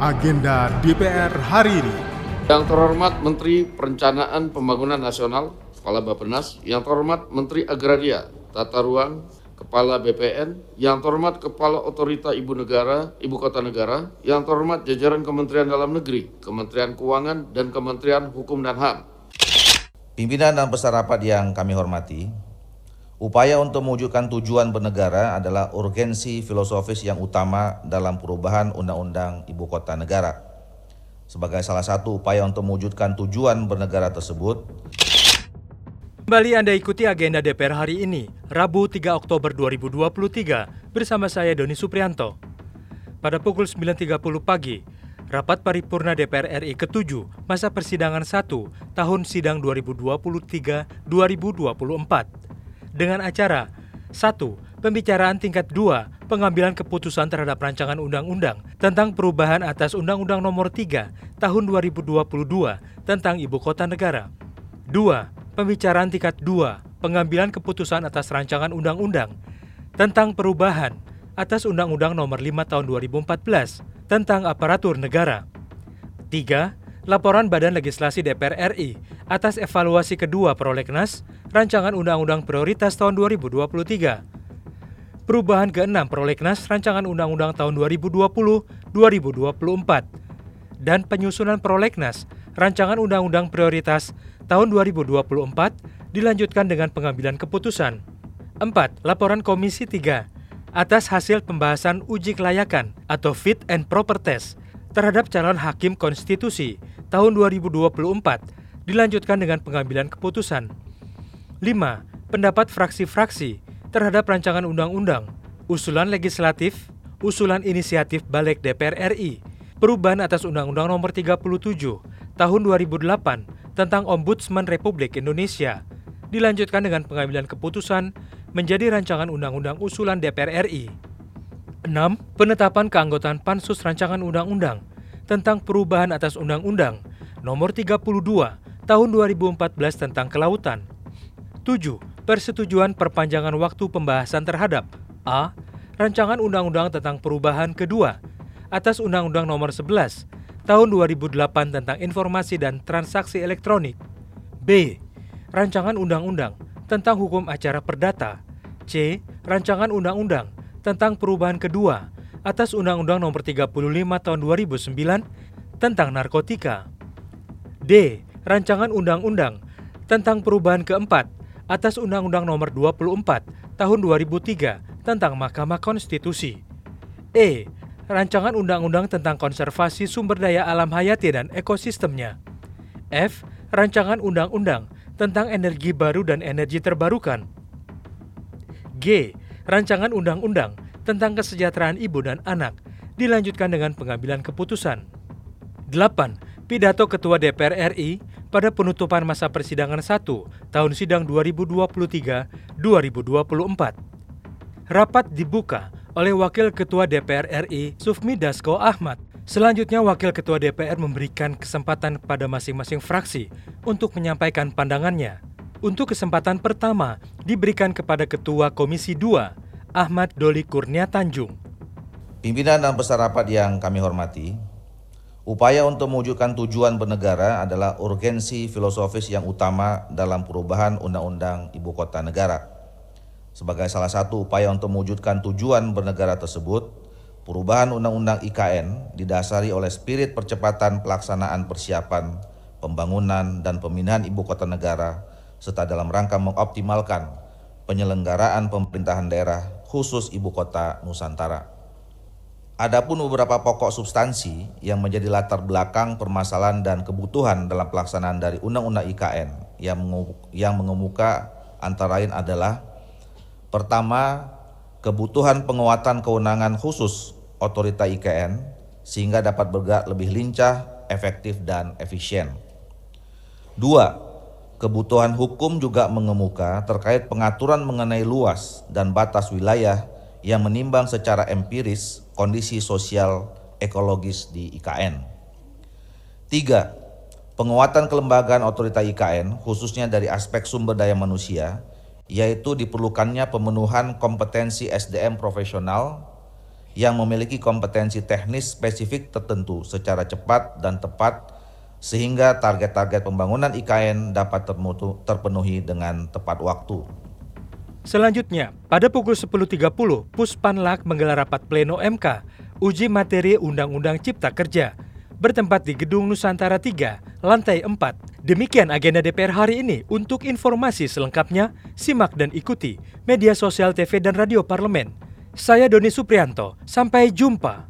agenda DPR hari ini. Yang terhormat Menteri Perencanaan Pembangunan Nasional, Kepala Bappenas, yang terhormat Menteri Agraria, Tata Ruang, Kepala BPN, yang terhormat Kepala Otorita Ibu Negara, Ibu Kota Negara, yang terhormat jajaran Kementerian Dalam Negeri, Kementerian Keuangan, dan Kementerian Hukum dan HAM. Pimpinan dan peserta rapat yang kami hormati, upaya untuk mewujudkan tujuan bernegara adalah urgensi filosofis yang utama dalam perubahan Undang-Undang Ibu Kota Negara. Sebagai salah satu upaya untuk mewujudkan tujuan bernegara tersebut, Kembali Anda ikuti agenda DPR hari ini, Rabu 3 Oktober 2023, bersama saya Doni Suprianto. Pada pukul 9.30 pagi, Rapat Paripurna DPR RI ke-7 masa persidangan 1 tahun sidang 2023-2024 dengan acara 1. Pembicaraan tingkat 2 pengambilan keputusan terhadap rancangan undang-undang tentang perubahan atas Undang-Undang Nomor 3 Tahun 2022 tentang Ibu Kota Negara. 2. Pembicaraan tingkat 2 pengambilan keputusan atas rancangan undang-undang tentang perubahan atas Undang-Undang Nomor 5 Tahun 2014 tentang aparatur negara. 3. Laporan Badan Legislasi DPR RI atas evaluasi kedua Prolegnas Rancangan Undang-Undang Prioritas tahun 2023 perubahan ke-6 Prolegnas Rancangan Undang-Undang tahun 2020-2024 dan penyusunan Prolegnas Rancangan Undang-Undang Prioritas tahun 2024 dilanjutkan dengan pengambilan keputusan. 4. Laporan Komisi 3 atas hasil pembahasan uji kelayakan atau fit and proper test terhadap calon hakim konstitusi tahun 2024 dilanjutkan dengan pengambilan keputusan. 5. Pendapat fraksi-fraksi terhadap rancangan undang-undang, usulan legislatif, usulan inisiatif balik DPR RI, perubahan atas Undang-Undang Nomor 37 Tahun 2008 tentang Ombudsman Republik Indonesia, dilanjutkan dengan pengambilan keputusan menjadi rancangan undang-undang usulan DPR RI. 6. Penetapan keanggotaan Pansus Rancangan Undang-Undang tentang perubahan atas Undang-Undang Nomor 32 Tahun 2014 tentang Kelautan. 7 persetujuan perpanjangan waktu pembahasan terhadap A. Rancangan Undang-Undang tentang perubahan kedua atas Undang-Undang Nomor 11 Tahun 2008 tentang Informasi dan Transaksi Elektronik B. Rancangan Undang-Undang tentang Hukum Acara Perdata C. Rancangan Undang-Undang tentang perubahan kedua atas Undang-Undang Nomor 35 Tahun 2009 tentang narkotika D. Rancangan Undang-Undang tentang perubahan keempat atas Undang-Undang Nomor 24 Tahun 2003 tentang Mahkamah Konstitusi. E. Rancangan Undang-Undang tentang Konservasi Sumber Daya Alam Hayati dan Ekosistemnya. F. Rancangan Undang-Undang tentang Energi Baru dan Energi Terbarukan. G. Rancangan Undang-Undang tentang Kesejahteraan Ibu dan Anak dilanjutkan dengan pengambilan keputusan. 8. Pidato Ketua DPR RI pada penutupan masa persidangan 1 tahun sidang 2023-2024. Rapat dibuka oleh Wakil Ketua DPR RI Sufmi Dasko Ahmad. Selanjutnya Wakil Ketua DPR memberikan kesempatan pada masing-masing fraksi untuk menyampaikan pandangannya. Untuk kesempatan pertama diberikan kepada Ketua Komisi 2, Ahmad Doli Kurnia Tanjung. Pimpinan dan peserta rapat yang kami hormati, Upaya untuk mewujudkan tujuan bernegara adalah urgensi filosofis yang utama dalam perubahan Undang-Undang Ibu Kota Negara. Sebagai salah satu upaya untuk mewujudkan tujuan bernegara tersebut, perubahan Undang-Undang IKN didasari oleh spirit percepatan pelaksanaan persiapan, pembangunan, dan pemindahan Ibu Kota Negara, serta dalam rangka mengoptimalkan penyelenggaraan pemerintahan daerah khusus Ibu Kota Nusantara. Adapun beberapa pokok substansi yang menjadi latar belakang permasalahan dan kebutuhan dalam pelaksanaan dari Undang-Undang IKN yang yang mengemuka antara lain adalah pertama, kebutuhan penguatan kewenangan khusus otorita IKN sehingga dapat bergerak lebih lincah, efektif dan efisien. Dua, kebutuhan hukum juga mengemuka terkait pengaturan mengenai luas dan batas wilayah yang menimbang secara empiris kondisi sosial ekologis di IKN. Tiga, penguatan kelembagaan otorita IKN khususnya dari aspek sumber daya manusia, yaitu diperlukannya pemenuhan kompetensi SDM profesional yang memiliki kompetensi teknis spesifik tertentu secara cepat dan tepat sehingga target-target pembangunan IKN dapat terpenuhi dengan tepat waktu. Selanjutnya, pada pukul 10.30, Puspanlak menggelar rapat pleno MK uji materi Undang-Undang Cipta Kerja bertempat di Gedung Nusantara 3, lantai 4. Demikian agenda DPR hari ini. Untuk informasi selengkapnya, simak dan ikuti media sosial TV dan radio parlemen. Saya Doni Suprianto, sampai jumpa.